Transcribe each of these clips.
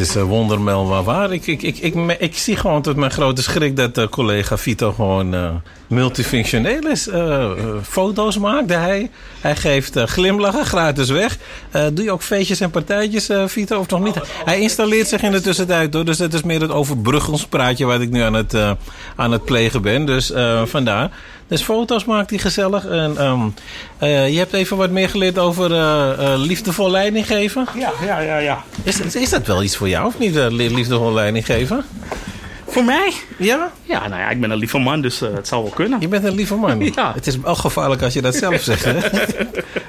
is uh, wondermel waar waar. Ik, ik, ik, ik, ik, zie gewoon tot mijn grote schrik dat uh, collega Vito gewoon uh, multifunctioneel is. foto's maakt hij. Hij geeft glimlachen gratis weg. doe je ook feestjes en partijtjes, Vito, of toch niet? Hij installeert zich in de tussentijd door. Dus het is meer het overbruggingspraatje wat ik nu aan het, aan het plegen ben. Dus vandaar. Dus foto's maakt hij gezellig. En, um, uh, je hebt even wat meer geleerd over uh, uh, liefdevol leiding geven. Ja, ja, ja. ja. Is, is dat wel iets voor jou of niet, liefdevol leiding geven? Voor mij? Ja? Ja, nou ja, ik ben een lieve man, dus uh, het zal wel kunnen. Je bent een lieve man? Ja. Het is wel gevaarlijk als je dat zelf zegt, hè?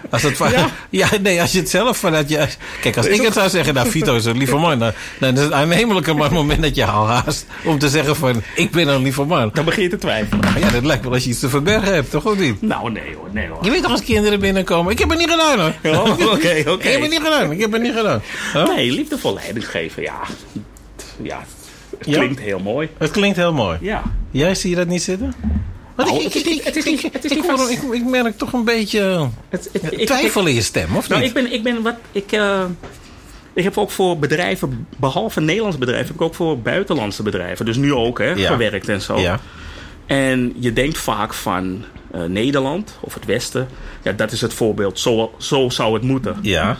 Als het ja. ja, nee, als je het zelf vanuit je... Kijk, als ik het zou zeggen, nou, Vito is een lieve man... dan, dan is het aannemelijker maar het moment dat je al haast... om te zeggen van, ik ben een lieve man. Dan begin je te twijfelen. Ja, dat lijkt wel als je iets te verbergen hebt, toch of niet? Nou, nee hoor, nee hoor. Je weet toch als kinderen binnenkomen? Ik heb het niet gedaan, hoor. Oké, oké. Okay, okay. Ik heb het niet gedaan, ik heb het niet gedaan. Huh? Nee, liefdevol leiding geven, ja... Ja, het klinkt heel mooi. Het klinkt heel mooi. Ja. Jij zie je dat niet zitten? Ik, merk toch een beetje het, het, twijfel in je stem, of nou, niet? Ik ben, ik ben wat... Ik, uh, ik heb ook voor bedrijven, behalve Nederlands bedrijven, heb ik ook voor buitenlandse bedrijven, dus nu ook, hè, ja. gewerkt en zo. Ja. En je denkt vaak van uh, Nederland of het Westen, ja, dat is het voorbeeld, zo, zo zou het moeten. Ja.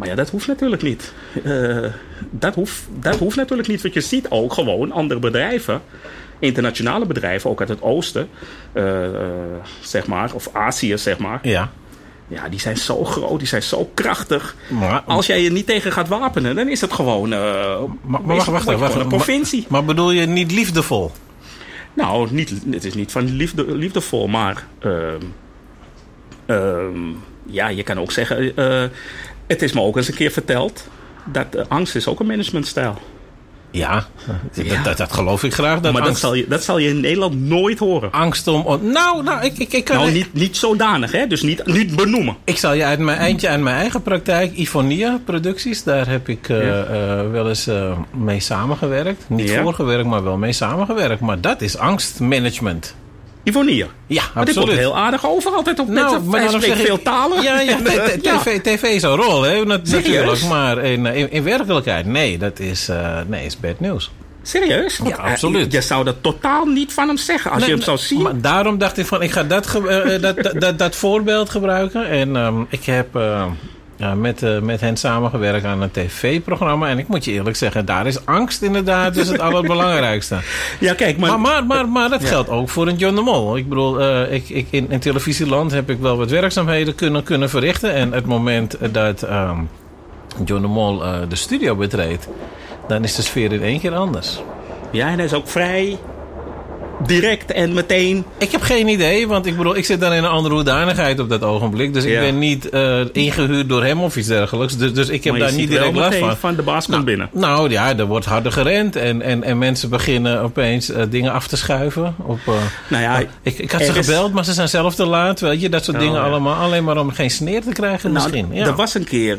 Maar ja, dat hoeft natuurlijk niet. Uh, dat, hoeft, dat hoeft natuurlijk niet, want je ziet ook gewoon andere bedrijven, internationale bedrijven, ook uit het oosten, uh, uh, zeg maar, of Azië, zeg maar. Ja. Ja, die zijn zo groot, die zijn zo krachtig. Maar, Als jij je niet tegen gaat wapenen, dan is het gewoon. maar, maar wacht, wacht, wacht, wacht. Een provincie. Maar, maar bedoel je niet liefdevol? Nou, niet, het is niet van liefde, liefdevol, maar. ja, je kan ook zeggen het is me ook eens een keer verteld dat uh, angst is ook een managementstijl. Ja, ja. Dat, dat, dat, geloof ik graag. Dat maar angst... dat, zal je, dat zal je in Nederland nooit horen. Angst om... Nou, nou ik, ik, ik kan... Nou, niet, niet zodanig, hè? Dus niet, niet benoemen. Ik zal je uit mijn eindje aan mijn eigen praktijk... Ifonia producties, daar heb ik uh, ja. uh, wel eens uh, mee samengewerkt. Niet ja. voor gewerkt, maar wel mee samengewerkt. Maar dat is angstmanagement. Ivonie. Ja, maar dit komt heel aardig over altijd op nou, net. Maar dan zeg veel talen. Ja, ja tv, tv is een rol, hè, natuurlijk. Maar in, in, in, werkelijkheid, nee, dat is, uh, nee, is bad news. Serieus? Ja, absoluut. Je zou dat totaal niet van hem zeggen als nee, je hem zou zien. Maar daarom dacht ik van, ik ga dat, uh, dat, dat, dat, dat, voorbeeld gebruiken. En um, ik heb... Uh, ja, met, uh, met hen samengewerkt aan een tv-programma. En ik moet je eerlijk zeggen, daar is angst inderdaad dus het allerbelangrijkste. Ja, kijk, maar... Maar, maar, maar, maar dat ja. geldt ook voor een John de Mol. Ik bedoel, uh, ik, ik, in, in televisieland heb ik wel wat werkzaamheden kunnen, kunnen verrichten. En het moment dat um, John de Mol uh, de studio betreedt, dan is de sfeer in één keer anders. Ja, en hij is ook vrij direct en meteen? Ik heb geen idee, want ik bedoel, ik zit dan in een andere hoedanigheid op dat ogenblik. Dus ik ben niet uh, ingehuurd door hem of iets dergelijks. Dus, dus ik heb daar niet direct last van. van de baas komt nou, binnen. Nou ja, er wordt harder gerend en, en, en mensen beginnen opeens uh, dingen af te schuiven. Op, uh, nou ja, ik, ik had ze gebeld, is... maar ze zijn zelf te laat. Weet je, dat soort oh, dingen ja. allemaal. Alleen maar om geen sneer te krijgen nou, misschien. Ja. Er was een keer,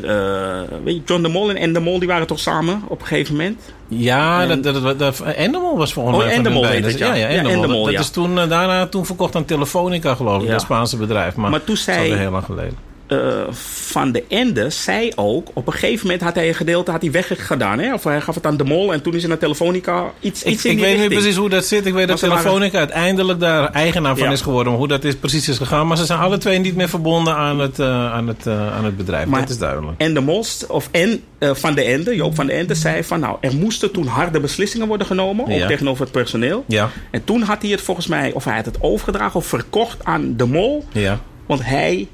weet je, John de Mol en, en de Mol die waren toch samen op een gegeven moment? Ja, en, dat, dat, dat, Endemol was volgens mij. Oh, Endemol heet het, ja. Ja, ja, Endemol. Dat, is toen, uh, daarna toen verkocht aan Telefonica, geloof ik, dat Spaanse bedrijf. Maar, maar toen zei, dat is heel lang geleden. Uh, van de Ende zei ook, op een gegeven moment had hij een gedeelte had hij weggedaan. Hè? Of hij gaf het aan de mol en toen is hij naar Telefonica iets, iets ik, in Ik weet richting. niet precies hoe dat zit. Ik weet dat Telefonica waren... uiteindelijk daar eigenaar van ja. is geworden. Hoe dat is, precies is gegaan. Maar ze zijn alle twee niet meer verbonden aan het, uh, aan het, uh, aan het bedrijf. Maar, dat is duidelijk. En de most, of en van de Ende, Joop van de Ende, zei van nou, er moesten toen harde beslissingen worden genomen. Ook tegenover het personeel. Ja, En toen had hij het volgens mij, of hij had het overgedragen of verkocht aan de mol. ja. Want hij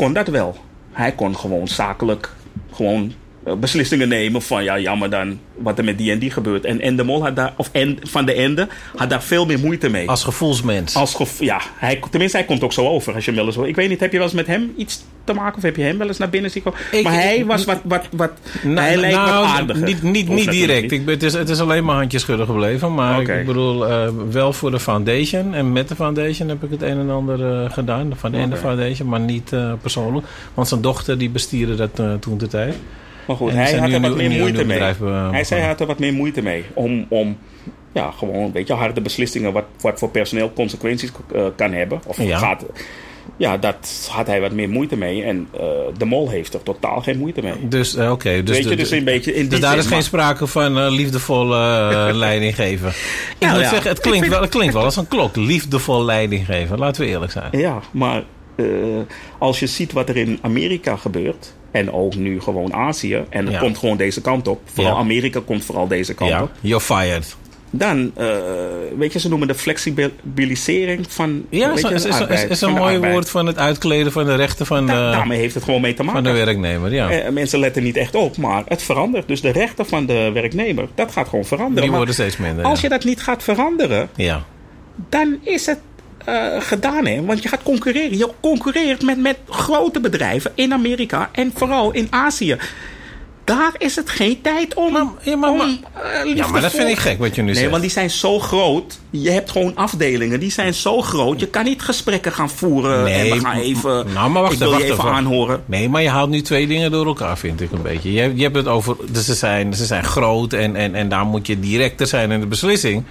kon dat wel. Hij kon gewoon zakelijk gewoon beslissingen nemen van ja, jammer dan wat er met die en die gebeurt. En, en de mol had daar, of en, van de Ende had daar veel meer moeite mee. Als gevoelsmens. Als ja, hij, tenminste hij komt ook zo over als je wel eens. Ik weet niet, heb je wel eens met hem iets te maken of heb je hem wel eens naar binnen zien komen? Ik- maar hij was wat, wat, wat Nou, hij lijkt nou, wat aardiger. Niet, niet, niet direct. niet. Ik ben, het, is, het is alleen maar handjes schudden gebleven. Maar ik bedoel, eh, wel voor de foundation. En met de foundation heb ik het een en ander eh, gedaan. Van en de Oké. foundation, maar niet eh, persoonlijk. Want zijn dochter die bestierde dat eh, toen de tijd. Maar goed, hij had er wat meer moeite mee. bedrijf, eh, hij zei hij had er wat meer moeite mee. Om, om ja, gewoon een beetje harde beslissingen wat, wat voor personeel consequenties eh, kan hebben. Of Ja. gaat. Ja, dat had hij wat meer moeite mee. En eh, de mol heeft er totaal geen moeite mee. Dus, oké. dus, Weet je, de- dus een beetje in dus daar zin, is geen sprake van liefdevolle leiding geven. Ik Nou moet ja, zeggen, het klinkt, vind- wel, het klinkt wel als een klok. Liefdevol leiding geven. Laten we eerlijk zijn. Ja, maar als je ziet wat er in Amerika gebeurt. En ook nu gewoon Azië. En het Ja. komt gewoon deze kant op. Vooral Ja. Amerika komt vooral deze kant Ja, op. you're fired. Dan, eh, weet je, ze noemen de flexibilisering van. Ja, weet is, je, is, de is, is, arbeid, is van een de mooi arbeid. woord van het uitkleden van de rechten van de, Da- daarmee heeft het gewoon mee te van maken. de werknemer. Ja. Eh, mensen letten niet echt op, maar het verandert. Dus de rechten van de werknemer, dat gaat gewoon veranderen. Die Maar worden steeds minder. als je dat niet gaat veranderen, ja. dan is het eh, gedaan. Hè? Want je gaat concurreren. Je concurreert met, met grote bedrijven in Amerika en vooral in Azië. Daar is het geen tijd om. Maar- ja, maar- om, maar- eh, ja, maar liefdevol- dat vind ik gek wat je nu Nee, zegt. want die zijn zo groot. Je hebt gewoon afdelingen, die zijn zo groot. Je kan niet gesprekken gaan voeren Nee, en we gaan even. nou, maar wacht ik wil even, je even aanhoren. Nee, maar je haalt nu twee dingen door elkaar, vind ik een beetje. Je, hebt- je hebt het over, dus ze, zijn, ze zijn groot en, en, en daar moet je directer zijn in de beslissing.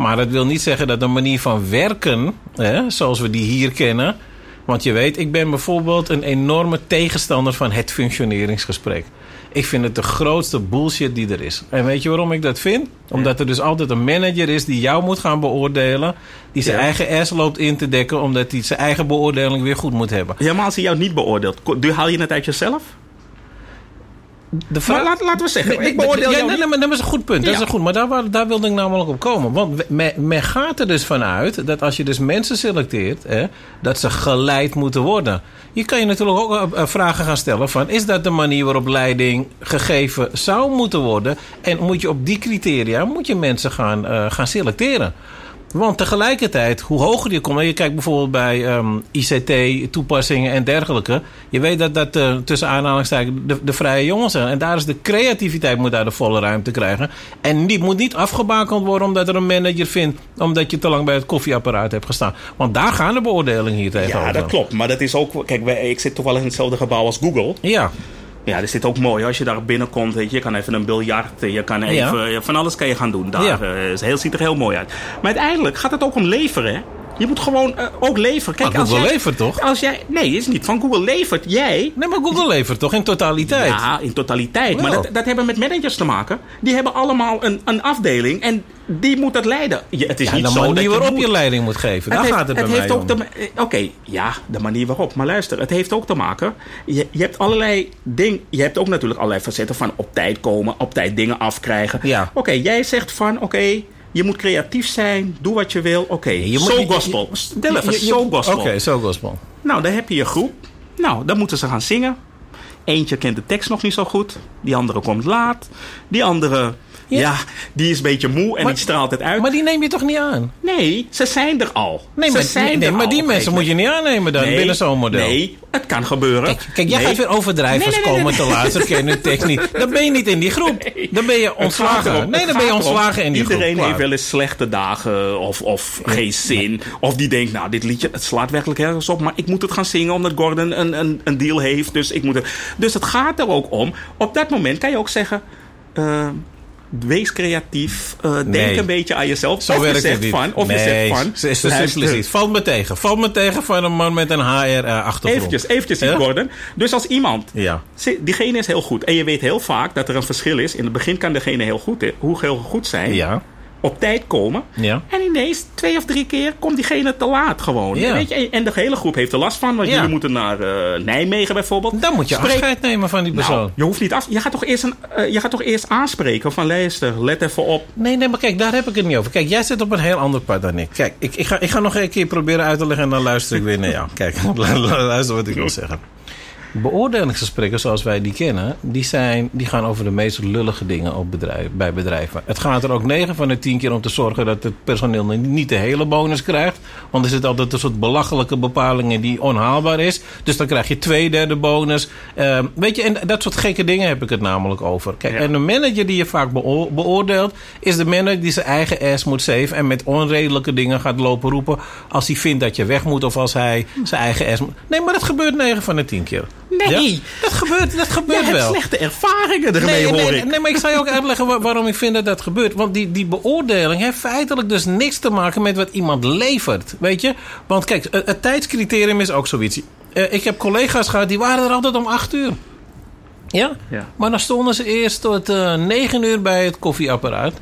Maar dat wil niet zeggen dat de manier van werken, hè, zoals we die hier kennen. Want je weet, ik ben bijvoorbeeld een enorme tegenstander van het functioneringsgesprek. Ik vind het de grootste bullshit die er is. En weet je waarom ik dat vind? Omdat er dus altijd een manager is die jou moet gaan beoordelen. Die zijn Ja. eigen ass loopt in te dekken, omdat hij zijn eigen beoordeling weer goed moet hebben. Ja, maar als hij jou niet beoordeelt, haal je het uit jezelf? De Maar laat, laten we zeggen, ik beoordeel ja, jou nee, niet. nee, maar dat is een goed punt. Dat Ja. is een goed, maar daar, daar wilde ik namelijk op komen. Want men, men gaat er dus vanuit dat als je dus mensen selecteert, hè, dat ze geleid moeten worden. Je kan je natuurlijk ook eh, eh, vragen gaan stellen van... is dat de manier waarop leiding gegeven zou moeten worden? En moet je op die criteria moet je mensen gaan, eh, gaan selecteren? Want tegelijkertijd, hoe hoger je komt... en je kijkt bijvoorbeeld bij ehm, ICT-toepassingen en dergelijke... je weet dat dat eh, tussen aanhalingstekens de, de vrije jongens zijn. En daar is de creativiteit moet daar de volle ruimte krijgen. En die moet niet afgebakend worden omdat er een manager vindt... omdat je te lang bij het koffieapparaat hebt gestaan. Want daar gaan de beoordelingen hier tegenover. Ja, dat klopt. Maar dat is ook. Kijk, wij, ik zit toch wel in hetzelfde gebouw als Google. Ja, Ja, dat is dit ook mooi. Als je daar binnenkomt, weet je, je kan even een biljart. Je kan even. ja, Van alles kan je gaan doen. Daar Ja. eh, is heel, ziet er heel mooi uit. Maar uiteindelijk gaat het ook om leveren. hè. Je moet gewoon eh, ook leveren. Kijk, Maar als Google jij, levert toch? Als jij, nee, is niet van Google levert. Jij. nee, maar Google levert toch in totaliteit? Ja, in totaliteit. Maar dat, dat hebben met managers te maken. Die hebben allemaal een, een afdeling en die moet dat leiden. Je, het is Ja, niet de zo dat manier je waarop moet. je leiding moet geven. Daar heeft, gaat het bij het mij heeft ook om. eh, Oké, ja, de manier waarop. Maar luister, het heeft ook te maken. Je, je hebt allerlei dingen. Je hebt ook natuurlijk allerlei facetten van op tijd komen, op tijd dingen afkrijgen. Ja. Oké, jij zegt van oké. je moet creatief zijn, doe wat je wil. Oké, je- je- gospel. Stel even, zo gospel. Oké, zo gospel. Nou, dan heb je je groep. Nou, dan moeten ze gaan zingen. Eentje kent de tekst nog niet zo goed. Die andere komt laat. Die andere, ja, Ja. die is een beetje moe en Maar- die straalt het uit. Maar die neem je toch niet aan? nee, ze zijn er al. Nee, ze maar, zijn nee, er maar al die mensen moet je niet aannemen dan binnen zo'n model. Nee, het kan gebeuren. Kijk, kijk jij gaat weer overdrijvers komen te laat. Ze kennen niet. Dan ben je niet in die groep. Dan ben je ontslagen. Nee, dan ben je ontslagen in die groep. Iedereen heeft wel eens slechte dagen of, of geen zin. Of die denkt, nou, dit liedje, het slaat werkelijk ergens op. Maar ik moet het gaan zingen omdat Gordon een, een, een deal heeft. Dus, ik moet het. dus het gaat er ook om. Op dat moment kan je ook zeggen... eh, Wees creatief. eh, denk Nee. een beetje aan jezelf. Zo of je zegt het niet. van. Of nee, je zegt van. Simpel is. Valt me tegen. Valt me tegen van een man met een HR-achtergrond. Eventjes, eventjes, Ja? Gordon. Dus als iemand Ja. Diegene is heel goed. En je weet heel vaak dat er een verschil is. In het begin kan degene heel goed, hoe heel goed zijn. Ja. Op tijd komen. Ja. En ineens, twee of drie keer, komt diegene te laat gewoon. Ja. Weet je? En- de hele groep heeft er last van. Want Ja. jullie moeten naar eh, Nijmegen bijvoorbeeld. Dan moet je Spreek- afscheid nemen van die persoon. Nou, je hoeft niet af. Je gaat toch eerst, een, eh, je gaat toch eerst aanspreken van luister, let even op. Nee, nee, maar kijk, daar heb ik het niet over. Kijk, jij zit op een heel ander pad dan ik. Kijk, ik, ik, ga, ik ga nog een keer proberen uit te leggen en dan luister ik weer naar jou. Kijk, luister wat ik wil zeggen. Beoordelingsgesprekken zoals wij die kennen, die, zijn, die gaan over de meest lullige dingen op bedrijf, bij bedrijven. Het gaat er ook 9 van de 10 keer om te zorgen dat het personeel niet de hele bonus krijgt. Want er zit altijd een soort belachelijke bepalingen die onhaalbaar is. Dus dan krijg je twee derde bonus. Ehm, weet je, en dat soort gekke dingen heb ik het namelijk over. Kijk, Ja. en de manager die je vaak beo- beoordeelt, is de manager die zijn eigen ass moet saven en met onredelijke dingen gaat lopen roepen als hij vindt dat je weg moet of als hij zijn eigen ass moet. Nee, maar dat gebeurt 9 van de 10 keer. Nee. Ja? Dat gebeurt, dat Je gebeurt hebt wel. slechte ervaringen ermee, Nee, hoor nee, ik. nee, maar ik zal je ook uitleggen wa- waarom ik vind dat dat gebeurt. Want die, die beoordeling heeft feitelijk dus niks te maken met wat iemand levert. Weet je? Want kijk, het, het tijdscriterium is ook zoiets. Eh, ik heb collega's gehad die waren er altijd om acht uur. Ja? Ja. Maar dan stonden ze eerst tot eh, negen uur bij het koffieapparaat.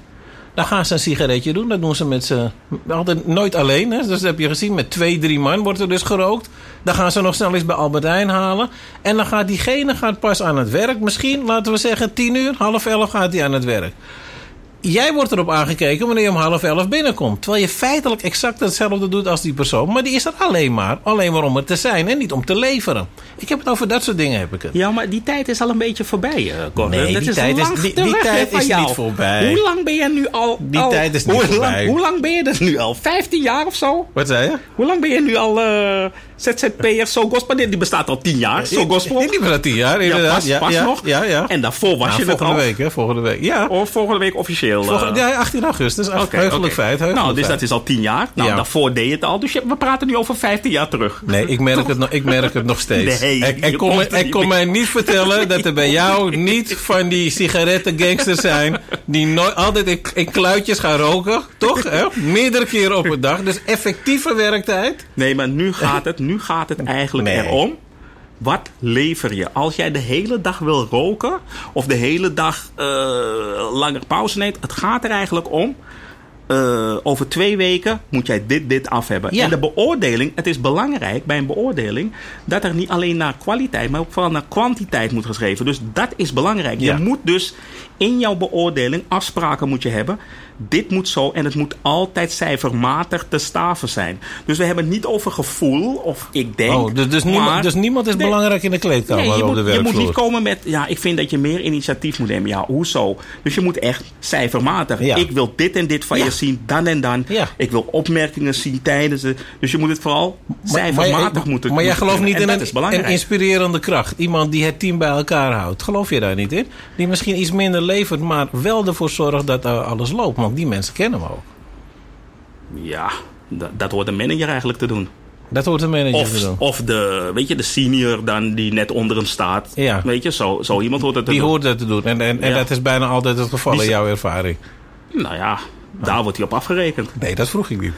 Dan gaan ze een sigaretje doen. Dat doen ze met z'n... Altijd nooit alleen. Hè? Dus dat heb je gezien. Met twee, drie man wordt er dus gerookt. Dan gaan ze nog snel eens bij Albert Heijn halen. En dan gaat diegene gaat pas aan het werk. Misschien, laten we zeggen, tien uur, half elf gaat hij aan het werk. Jij wordt erop aangekeken wanneer je om half elf binnenkomt. Terwijl je feitelijk exact hetzelfde doet als die persoon. Maar die is er alleen maar. Alleen maar om er te zijn en niet om te leveren. Ik heb het over dat soort dingen heb ik het. Ja, maar die tijd is al een beetje voorbij, Cor. Nee, Dat die tijd is- die- tijd is jou. niet voorbij. Hoe lang ben je nu al... Die al- tijd is niet hoe voorbij. Lang, hoe lang ben je er nu al? 15 jaar of zo? Wat zei je? Hoe lang ben je nu al eh ZZP'er So Gospel? Die bestaat al 10 jaar, So Gospel. Die was tien jaar, Ja, inderdaad. pas, pas ja, nog. Ja, ja. En daarvoor was Nou, je het volgende al. week, hè? Volgende week. Ja. Of volgende week officieel. Eh, Volgende, ja, 18 augustus. Ach, Oké, heugelijk feit. Heugelijk Nou, dus feit. dat is al 10 jaar. Nou, Ja. daarvoor deed je het al. Dus je, we praten nu over 15 jaar terug. Nee, ik merk, het nog, ik merk het nog steeds. Nee, er en niet kom mee. mij niet vertellen dat er bij jou niet van die sigarettengangsters zijn... die nooit, altijd in, in kluitjes gaan roken, toch? Hè? Meerdere keren op een dag. Dus effectieve werktijd. Nee, maar nu gaat het, nu gaat het eigenlijk Nee. erom. Wat lever je? Als jij de hele dag wil roken of de hele dag eh, langer pauze neemt, het gaat er eigenlijk om. eh, over twee weken moet jij dit, dit af hebben. Ja. En de beoordeling, het is belangrijk bij een beoordeling dat er niet alleen naar kwaliteit, maar ook vooral naar kwantiteit moet geschreven. Dus dat is belangrijk. Ja. Je moet dus in jouw beoordeling afspraken moet je hebben. Dit moet zo en het moet altijd cijfermatig te staven zijn. Dus we hebben het niet over gevoel of ik denk. Oh, dus, dus, niemand, dus niemand is Nee. belangrijk in de kleedkamer Nee, je, op moet, je moet niet komen met, ja, ik vind dat je meer initiatief moet nemen. Ja, hoezo? Dus je moet echt cijfermatig. Ja. Ik wil dit en dit van Ja. je zien, dan en dan. Ja. Ik wil opmerkingen zien tijdens het. Dus je moet het vooral cijfermatig maar, moeten Maar jij gelooft niet in een, een inspirerende kracht. Iemand die het team bij elkaar houdt. Geloof je daar niet in? Die misschien iets minder levert, maar wel ervoor zorgt dat alles loopt. Want die mensen kennen we ook. Ja, dat, dat hoort de manager eigenlijk te doen. Dat hoort de manager te Of, doen. of de, weet je, de senior dan die net onder hem staat. Ja. Weet je, zo, zo iemand hoort het te Die doen. hoort dat te doen. En, en, dat is bijna altijd het geval Die in jouw ervaring. Nou ja, daar wordt hij op afgerekend. Nee, dat vroeg ik niet.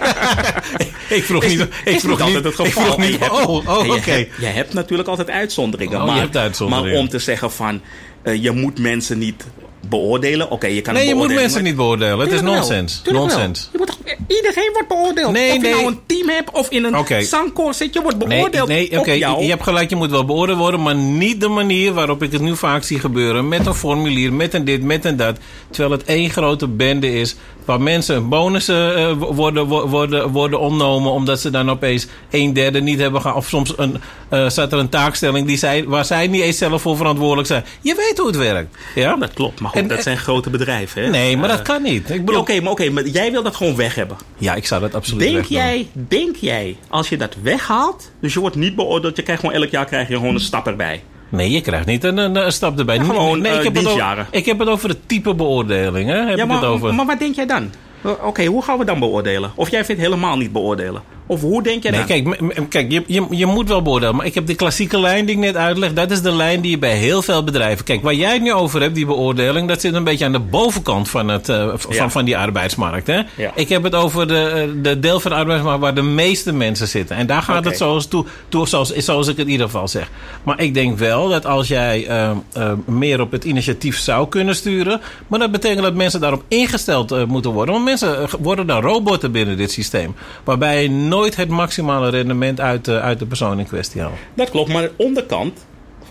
ik vroeg niet. Ik vroeg niet het geval. Ik vroeg niet. Oh, oh oké. je, hebt, je hebt natuurlijk altijd uitzonderingen. Oh, je hebt uitzonderingen. maar om te zeggen van, eh, je moet mensen niet beoordelen. Oké, je kan Nee, je moet mensen maar- niet beoordelen. Het is wel. nonsens. Wel. Nonsens. Je moet toch, iedereen wordt beoordeeld. Nee, of je nee. nou een team hebt of in een zangkoor zit, je wordt Nee, beoordeeld nee op oké, je hebt gelijk, je moet wel beoordeeld worden, maar niet de manier waarop ik het nu vaak zie gebeuren. Met een formulier, met een dit, met een dat. Terwijl het één grote bende is waar mensen bonussen eh, worden, wo- worden, worden ontnomen omdat ze dan opeens een derde niet hebben gehad. Of soms een, eh staat er een taakstelling die zij, waar zij niet eens zelf voor verantwoordelijk zijn. Je weet hoe het werkt. Ja? Dat klopt, maar goed, En- dat zijn grote bedrijven. Hè? Nee, maar Eh, dat kan niet. Ik ja, Oké, maar, oké, maar jij wil dat gewoon weg hebben. Ja, ik zou dat absoluut Denk wegdoen. jij, denk jij, als je dat weghaalt, dus je wordt niet beoordeeld, je krijgt gewoon elk jaar krijg je gewoon een stap erbij. Nee, je krijgt niet een, een, een stap erbij. Ja, gewoon, nee, eh, ik, heb het over, ik heb het over het type beoordeling. Hè? Heb ja, maar, het over. maar wat denk jij dan? Eh, Oké, hoe gaan we dan beoordelen? Of jij vindt helemaal niet beoordelen? Of hoe denk jij Nee, dan? kijk, kijk je, je, je moet wel beoordelen. Maar ik heb de klassieke lijn die ik net uitleg. Dat is de lijn die je bij heel veel bedrijven... Kijk, waar jij het nu over hebt, die beoordeling... dat zit een beetje aan de bovenkant van, het, eh, Ja. van, van die arbeidsmarkt. Hè? Ja. Ik heb het over de, eh, de deel van de arbeidsmarkt... waar de meeste mensen zitten. En daar gaat het zoals, toe, toe, zoals, zoals ik het in ieder geval zeg. Maar ik denk wel dat als jij eh, eh, meer op het initiatief zou kunnen sturen... maar dat betekent dat mensen daarop ingesteld eh, moeten worden. Want mensen worden dan robotten binnen dit systeem. Waarbij je nooit het maximale rendement uit, de- uit de persoon in kwestie haalt. Dat klopt, maar de onderkant,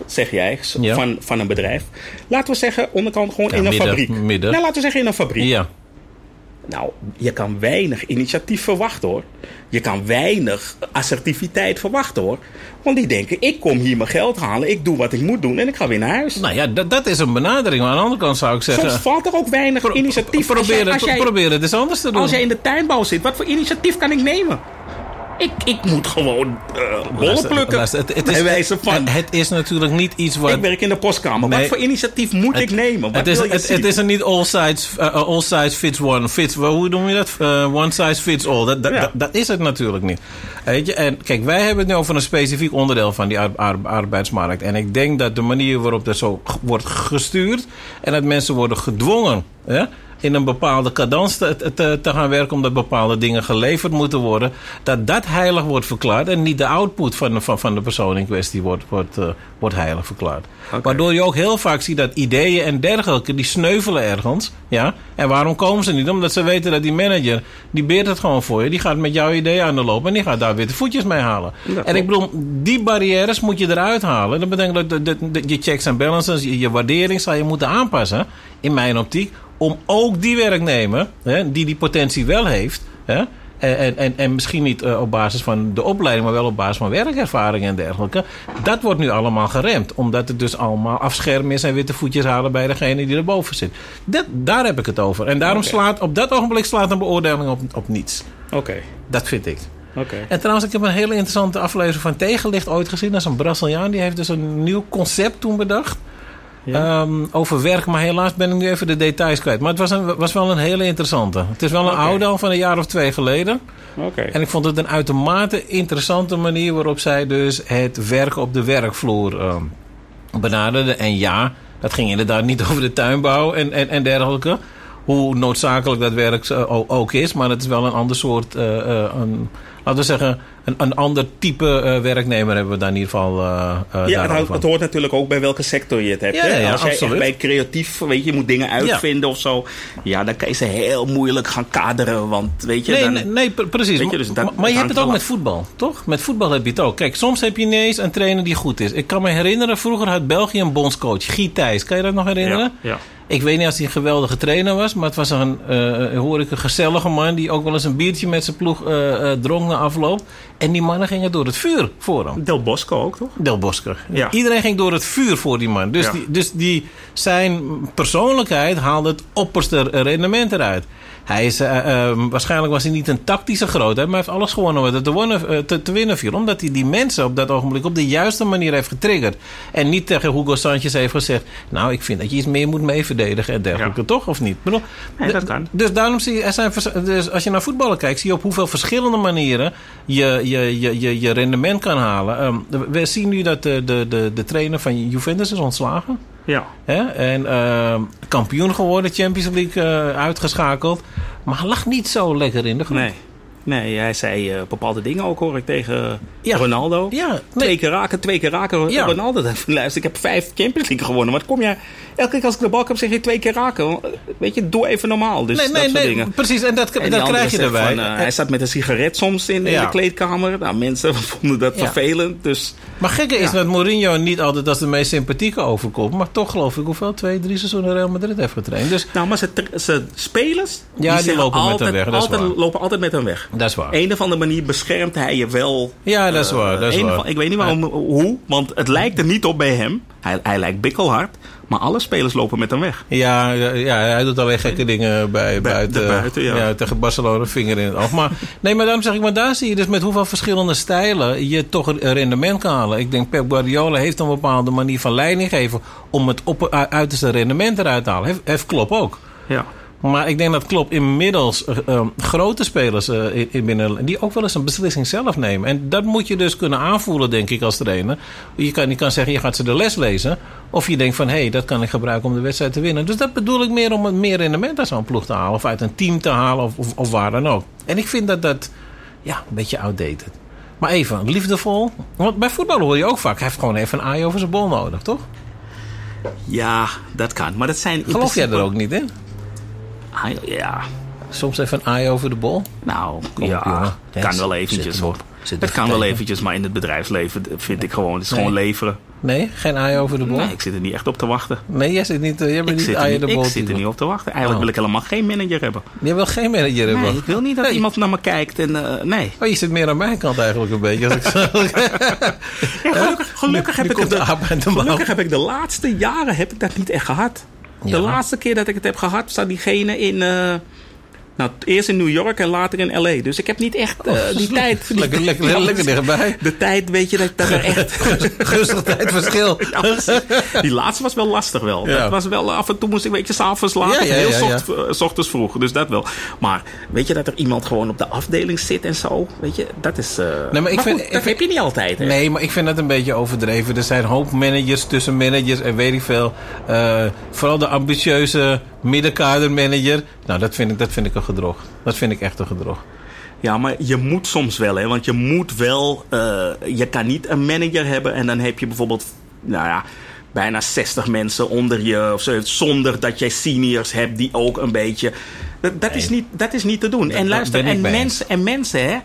zeg jij, Ja. van, van een bedrijf. Laten we zeggen, onderkant gewoon Ja, in een midden, fabriek. midden. Nou, laten we zeggen in een fabriek. Ja. Nou, je kan weinig initiatief verwachten hoor. Je kan weinig assertiviteit verwachten hoor. Want die denken, ik kom hier mijn geld halen, ik doe wat ik moet doen en ik ga weer naar huis. Nou ja, dat, dat is een benadering. Maar aan de andere kant zou ik zeggen... Soms valt er ook weinig pro- initiatief. Als Probeer jij- het, eens anders te doen. Als jij in de tuinbouw zit, wat voor initiatief kan ik nemen? Ik, ik moet gewoon uh, bollen plukken. luister, het, is, wijze van. het, het is natuurlijk niet iets wat... ik werk in de postkamer. Nee. Wat voor initiatief moet ik nemen? Wat Het is, het, is er niet all size, uh, all size fits one. Fits, hoe noem je dat? Uh, one size fits all. Dat, dat, Ja. dat, dat is het natuurlijk niet. Weet je? En kijk, wij hebben het nu over een specifiek onderdeel van die ar- ar- arbeidsmarkt. En ik denk dat de manier waarop dat zo wordt gestuurd... en dat mensen worden gedwongen... Hè, in een bepaalde cadans te, te, te gaan werken... omdat bepaalde dingen geleverd moeten worden... dat dat heilig wordt verklaard... en niet de output van de, van, van de persoon in kwestie wordt, wordt, uh, wordt heilig verklaard. Waardoor je ook heel vaak ziet dat ideeën en dergelijke... die sneuvelen ergens. Ja? En waarom komen ze niet? Omdat ze weten dat die manager... die beert het gewoon voor je. Die gaat met jouw idee aan de loop... en die gaat daar weer de voetjes mee halen. En ik bedoel, die barrières moet je eruit halen. Dat betekent dat je checks en balances... je, je waardering zal je moeten aanpassen... in mijn optiek om ook die werknemer, hè, die die potentie wel heeft, hè, en, en, en misschien niet uh, op basis van de opleiding, maar wel op basis van werkervaring en dergelijke. Dat wordt nu allemaal geremd, omdat het dus allemaal afschermen is en witte voetjes halen bij degene die erboven zit. Dat, daar heb ik het over. En daarom slaat op dat ogenblik slaat een beoordeling op, op niets. Oké, Dat vind ik. oké. En trouwens, ik heb een hele interessante aflevering van Tegenlicht ooit gezien. Dat is een Braziliaan. Die heeft dus een nieuw concept toen bedacht. Ja. Ehm, over werk, maar helaas ben ik nu even de details kwijt. Maar het was, een, was wel een hele interessante. Het is wel een oude al van een jaar of twee geleden. Oké. En ik vond het een uitermate interessante manier waarop zij dus het werken op de werkvloer ehm, benaderde. En ja, dat ging inderdaad niet over de tuinbouw en, en, en dergelijke. Hoe noodzakelijk dat werk eh, ook is. Maar het is wel een ander soort, eh, eh, een, laten we zeggen, een, een ander type eh, werknemer hebben we daar in ieder geval. eh, Ja, het, het hoort natuurlijk ook bij welke sector je het hebt. Ja, hè? ja, Als jij echt bij creatief, weet je, je moet dingen uitvinden of zo. Ja, dan kan je ze heel moeilijk gaan kaderen. Want weet je, Nee, dan, nee, nee, pre- precies. Weet je, dus dat- maar, je hebt het ook met voetbal, toch? Met voetbal heb je het ook. Kijk, soms heb je ineens een trainer die goed is. Ik kan me herinneren, vroeger had België een bondscoach, Guy Thijs. Kan je dat nog herinneren? ja. Ik weet niet als hij een geweldige trainer was, maar het was een, eh, hoor ik, een gezellige man die ook wel eens een biertje met zijn ploeg eh, eh, dronk na afloop. En die mannen gingen door het vuur voor hem. Del Bosco ook, toch? Del Bosque. Ja. Iedereen ging door het vuur voor die man. Dus, Ja. die, dus die, zijn persoonlijkheid haalde het opperste rendement eruit. Hij is, eh, eh, waarschijnlijk was hij niet een tactische grootheid, maar hij heeft alles gewonnen wat er te, wonnen, eh, te, te winnen viel. Omdat hij die mensen op dat ogenblik op de juiste manier heeft getriggerd. En niet tegen Hugo Sanchez heeft gezegd: Nou, ik vind dat je iets meer moet mee verdedigen en dergelijke, Ja. toch? Of niet? Ik bedoel, Nee, dat d- kan. Dus daarom zie je, er zijn, dus als je naar voetballen kijkt, zie je op hoeveel verschillende manieren je, je, je, je, je rendement kan halen. Ehm, we zien nu dat de, de, de, de trainer van Juventus is ontslagen. Ja. Hè? En ehm, kampioen geworden, Champions League eh, uitgeschakeld. Maar hij lag niet zo lekker in de groep. Nee. Nee, hij zei eh, bepaalde dingen ook, hoor ik, tegen Ja. Ronaldo. Ja, nee. Twee keer raken, twee keer raken. Ja. Ronaldo, luister, ik heb vijf Champions League gewonnen. Maar dan kom je, elke keer als ik de bal heb, zeg je twee keer raken. Weet je, doe even normaal. Dus nee, dat nee, soort nee, dingen. precies. En dat, En die dat andere krijg je erbij. van, eh, hij zat met een sigaret soms in, in Ja. de kleedkamer. Nou, mensen vonden dat Ja. vervelend. Dus Maar gekke is Ja. dat Mourinho niet altijd als de meest sympathieke overkomt. Maar toch geloof ik hoeveel? Twee, drie seizoenen Real Madrid heeft getraind. Dus Nou, maar ze, ze spelers die zeggen lopen met hem altijd, weg, dat altijd, lopen altijd met hem weg. Dat is waar. Een of andere manier beschermt hij je wel. Ja, dat is eh, waar. Dat is waar. of- ik weet niet waarom, hoe, want het lijkt er niet op bij hem. Hij, hij lijkt bikkelhard, maar alle spelers lopen met hem weg. Ja, ja, hij doet alleen gekke dingen bij, Bij- buiten, buiten, ja. tegen Barcelona, vinger in het oog. Maar, nee, maar daarom zeg ik, maar daar zie je dus met hoeveel verschillende stijlen je toch een rendement kan halen. Ik denk Pep Guardiola heeft een bepaalde manier van leiding geven om het op, uiterste rendement eruit te halen. Heeft, heeft Klopp ook. Ja. Maar ik denk dat Klopp inmiddels eh, eh, grote spelers eh, in, in binnen, die ook wel eens een beslissing zelf nemen. En dat moet je dus kunnen aanvoelen, denk ik, als trainer. Je kan, je kan zeggen, je gaat ze de les lezen. Of je denkt van, hé, hey, dat kan ik gebruiken om de wedstrijd te winnen. Dus dat bedoel ik meer om het meer rendement uit zo'n ploeg te halen. Of uit een team te halen, of, of, of waar dan ook. En ik vind dat dat, ja, een beetje outdated. Maar even, liefdevol. Want bij voetballen hoor je ook vaak, hij heeft gewoon even een aai over zijn bol nodig, toch? ja, dat kan. Maar dat zijn. Geloof jij er ook niet in? Ja, Soms even een aai over de bol? nou, Kom ja, jongen. kan wel eventjes hoor. Het kan wel eventjes, maar in het bedrijfsleven vind ik gewoon, het is Nee. gewoon leveren. Nee, geen aai over de bol? Nee, ik zit er niet echt op te wachten. Nee, jij zit niet, eh, jij bent Ik niet er aai niet, de bol. ik zit er niet op te wachten. Eigenlijk Oh. wil ik helemaal geen manager hebben. Je wil geen manager hebben. Nee, ik wil niet dat Nee. iemand naar me kijkt en eh, nee. Oh, je zit meer aan mijn kant eigenlijk een beetje. Als ik zo... Ja, gelukkig, gelukkig, Nu heb ik de de gelukkig heb ik de laatste jaren heb ik dat niet echt gehad. De laatste keer dat ik het heb gehad, zat diegene in, eh, Nou, eerst in New York en later in LA. Dus ik heb niet echt uh, die tijd. Die lekker, lekker, ja, lekker dichtbij. De tijd, weet je, dat, dat er echt. Gunstig tijdverschil. Ja, die laatste was wel lastig wel. Ja. Dat was wel, af en toe moest ik, weet je, s'avonds laat, heel. Zocht, eh, s ochtends vroeg. Dus dat wel. Maar weet je dat er iemand gewoon op de afdeling zit en zo? Weet je, dat is. eh Nee, maar ik vind- goed, ik dat vind- heb je niet altijd, hè? Nee, maar ik vind dat een beetje overdreven. Er zijn een hoop managers tussen managers en weet ik veel. Eh, vooral de ambitieuze middenkadermanager. Nou, dat vind, ik, dat vind ik een gedrog. Dat vind ik echt een gedrog. Ja, maar je moet soms wel, hè? Want je moet wel. eh, je kan niet een manager hebben en dan heb je bijvoorbeeld. Nou ja. Bijna 60 mensen onder je of zo, zonder dat jij seniors hebt die ook een beetje. Dat, dat, is, niet, dat is niet te doen. en luister, en mensen, en mensen, hè.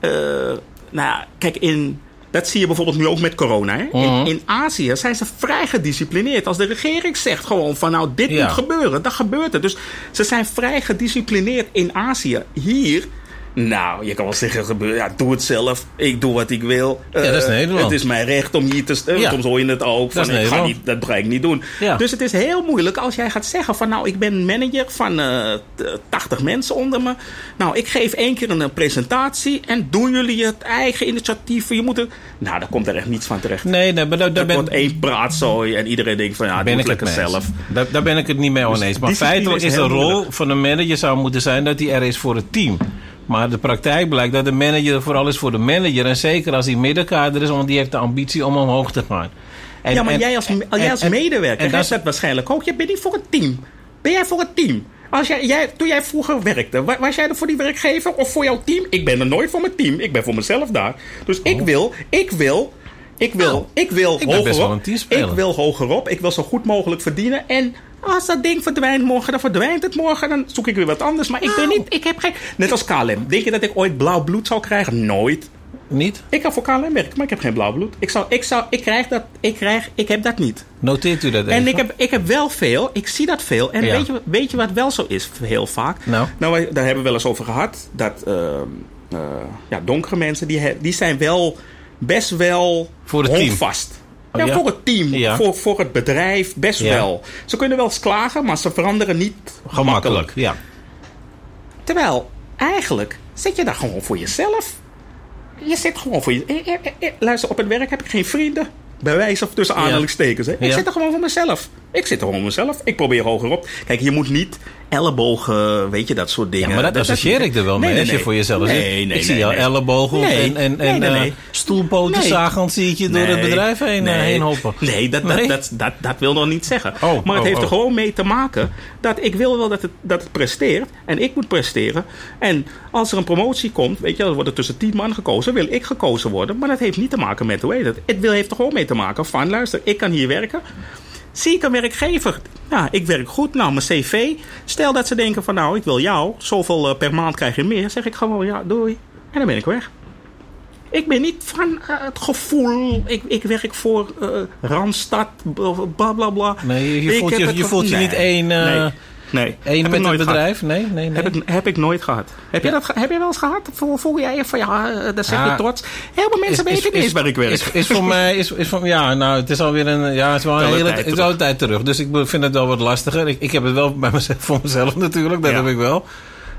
eh, nou ja, kijk, in. Dat zie je bijvoorbeeld nu ook met corona. Hè? Mhm. in, in Azië zijn ze vrij gedisciplineerd. Als de regering zegt gewoon van nou dit Ja. moet gebeuren, dan gebeurt het. Dus ze zijn vrij gedisciplineerd in Azië. Hier, nou, je kan wel zeggen, gebeur, ja, doe het zelf. Ik doe wat ik wil. dat is Eh, Nederland. Het is mijn recht om hier te steunen. Ja. Soms hoor je het ook. Dat Van, is ik ga niet, dat ga ik niet doen. Ja. Dus het is heel moeilijk als jij gaat zeggen van nou, ik ben manager van eh, t- 80 mensen onder me. Nou, ik geef één keer een eh, presentatie en doen jullie het eigen initiatief. Je moet het... Nou, daar komt er echt niets van terecht. Nee, nee maar daar, daar Dat ben, wordt één praatzooi en iedereen denkt van ja, doe ben het ik lekker zelf. Daar, daar ben ik het niet mee oneens. Maar feitelijk is is de rol moeilijk. van een manager zou moeten zijn dat hij er is voor het team. Maar de praktijk blijkt dat de manager vooral is voor de manager. En zeker als hij middenkader is, want die heeft de ambitie om omhoog te gaan. En- ja, maar en- jij als, en- jij als medewerker en dat dat waarschijnlijk ook. Je bent niet voor het team. Ben jij voor het team? Als jij, jij, toen jij vroeger werkte, wa- was jij er voor die werkgever of voor jouw team? Ik ben er nooit voor mijn team. Ik ben voor mezelf daar. Dus ik wil, ik wil, ik wil, Nou, ik wil ik ben best wel een hogerop. Ik wil hogerop. Ik wil zo goed mogelijk verdienen. En als dat ding verdwijnt morgen, dan verdwijnt het morgen. Dan zoek ik weer wat anders. Maar ik ben Nou. niet, ik heb geen... Net als KLM. Denk je dat ik ooit blauw bloed zou krijgen? Nooit. Niet? Ik kan voor KLM werken, maar ik heb geen blauw bloed. Ik, zou, ik, zou, ik krijg dat, ik krijg, ik heb dat niet. Noteert u dat even? En ik heb, ik heb wel veel, ik zie dat veel. En Ja. weet, je, weet je wat wel zo is, heel vaak? Nou? wij, daar hebben we wel eens over gehad. Dat eh, eh, ja, donkere mensen, die, he- die zijn wel best wel Voor het team. Oh, ja, ja? voor het team, Ja. voor, voor het bedrijf, best Ja. wel. Ze kunnen wel eens klagen, maar ze veranderen niet Gemakkelijk, ja. Terwijl, eigenlijk zit je daar gewoon voor jezelf. Je zit gewoon voor je... eh, eh, eh, Luister, op het werk heb ik geen vrienden. Bij wijze van tussen aanhalingstekens. Hè? Ik zit er gewoon voor mezelf. Ik zit er gewoon mezelf. Ik probeer hogerop. Kijk, je moet niet ellebogen, weet je, dat soort dingen. Ja, maar dat associeer ik er wel mee Nee, als je voor jezelf nee, zit. Nee, nee, ik zie jou ellebogen en, en, en nee, eh, stoelpoten zagend zie ik je door het bedrijf heen, eh, nee. heen hoppen. Nee, dat? Dat, dat, dat, dat wil nog niet zeggen. Oh, maar het oh, heeft er oh. gewoon mee te maken dat ik wil wel dat het, dat het presteert. En ik moet presteren. En als er een promotie komt, weet je, dan wordt er tussen tien man gekozen. Wil ik gekozen worden. Maar dat heeft niet te maken met, hoe heet het? Het wil, heeft er gewoon mee te maken van, luister, ik kan hier werken. Zie ik een werkgever? Ja, ik werk goed. Nou, mijn cv. Stel dat ze denken van, nou, ik wil jou. Zoveel eh, per maand krijg je meer. Zeg ik gewoon, ja, doei. En dan ben ik weg. Ik ben niet van eh, het gevoel. Ik, ik werk voor eh, Randstad, bla bla bla. Nee, je- voelt je- het je gevo- voelt je niet één, nee, nee. Eén Heb ik met nooit bedrijf? Nee, nee, nee. Heb ik, heb ik nooit gehad. Heb, je, dat, heb je wel eens gehad? Voel, voel jij je van ja, eh, dat zeg je Ah, trots. Heel veel mensen weten niet eens waar ik werk. Is, is voor mij, is, is voor, ja, nou, het is alweer een, ja, het is wel een een hele, tijd is een tijd terug. Dus ik vind het wel wat lastiger. Ik, ik heb het wel bij mezelf, voor mezelf natuurlijk, dat Ja. heb ik wel.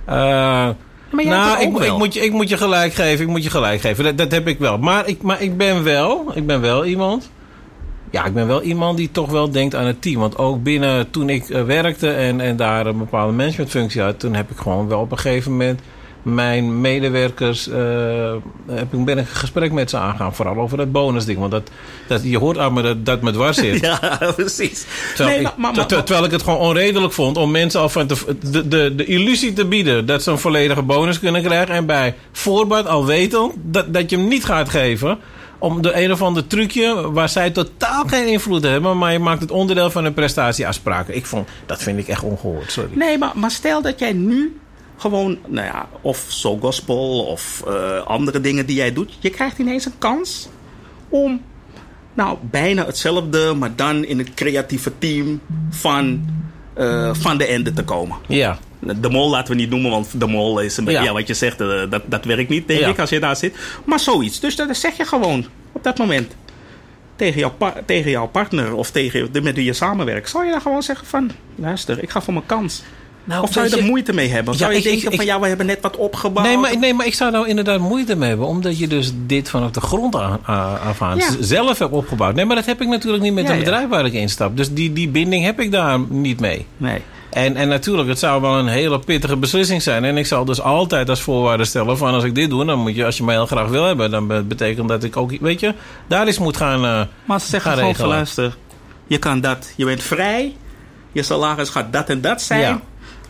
Eh, Maar jij nou, ik, wel. ik, moet je, ik moet je gelijk geven, ik moet je gelijk geven. Dat, dat heb ik wel. Maar ik, maar ik ben wel, ik ben wel iemand. Ja, ik ben wel iemand die toch wel denkt aan het team. Want ook binnen, toen ik eh, werkte en, en daar een bepaalde managementfunctie had, toen heb ik gewoon wel op een gegeven moment mijn medewerkers, eh, heb ik, ben ik een gesprek met ze aangaan. Vooral over dat bonusding. Want dat, dat, je hoort aan me dat dat me dwars zit. Ja, precies. Terwijl, Nee, ik, maar, maar, maar- ter- terwijl ik het gewoon onredelijk vond om mensen al van te, de, de, de illusie te bieden dat ze een volledige bonus kunnen krijgen. En bij voorbaat al weten dat, dat je hem niet gaat geven. Om de een of ander trucje waar zij totaal geen invloed hebben. Maar je maakt het onderdeel van een prestatieafspraken. Ik vond, dat vind ik echt ongehoord. Sorry. Nee, maar, maar stel dat jij nu gewoon, nou ja, of Soul Gospel of eh, andere dingen die jij doet. Je krijgt ineens een kans om, nou, bijna hetzelfde, maar dan in het creatieve team van, eh, van de ende te komen. Ja. De mol laten we niet noemen, want de mol is een beetje, Ja. ja. wat je zegt, eh, dat, dat werkt niet, denk Ja. ik, als je daar zit. Maar zoiets. Dus dat zeg je gewoon op dat moment tegen jouw, tegen jouw partner of tegen de met wie je samenwerkt. Zal je dan gewoon zeggen van, luister, ik ga voor mijn kans. Nou, of zou je weet er moeite mee hebben? Of Ja, zou je ik- denken ik- van ja, we hebben net wat opgebouwd. Nee maar, nee, maar ik zou nou inderdaad moeite mee hebben. Omdat je dus dit vanaf de grond aan, af aan Ja. zelf hebt opgebouwd. Nee, maar dat heb ik natuurlijk niet met Ja, een bedrijf waar ik in stap. Dus die, die binding heb ik daar niet mee. Nee. En, en natuurlijk, het zou wel een hele pittige beslissing zijn. En ik zal dus altijd als voorwaarde stellen van als ik dit doe, dan moet je, als je mij heel graag wil hebben, dan be- betekent dat ik ook, weet je, daar eens moet gaan. eh, Maar ze zeggen Ga gewoon van luister, je kan dat, je bent vrij, je salaris gaat dat en dat zijn. Ja.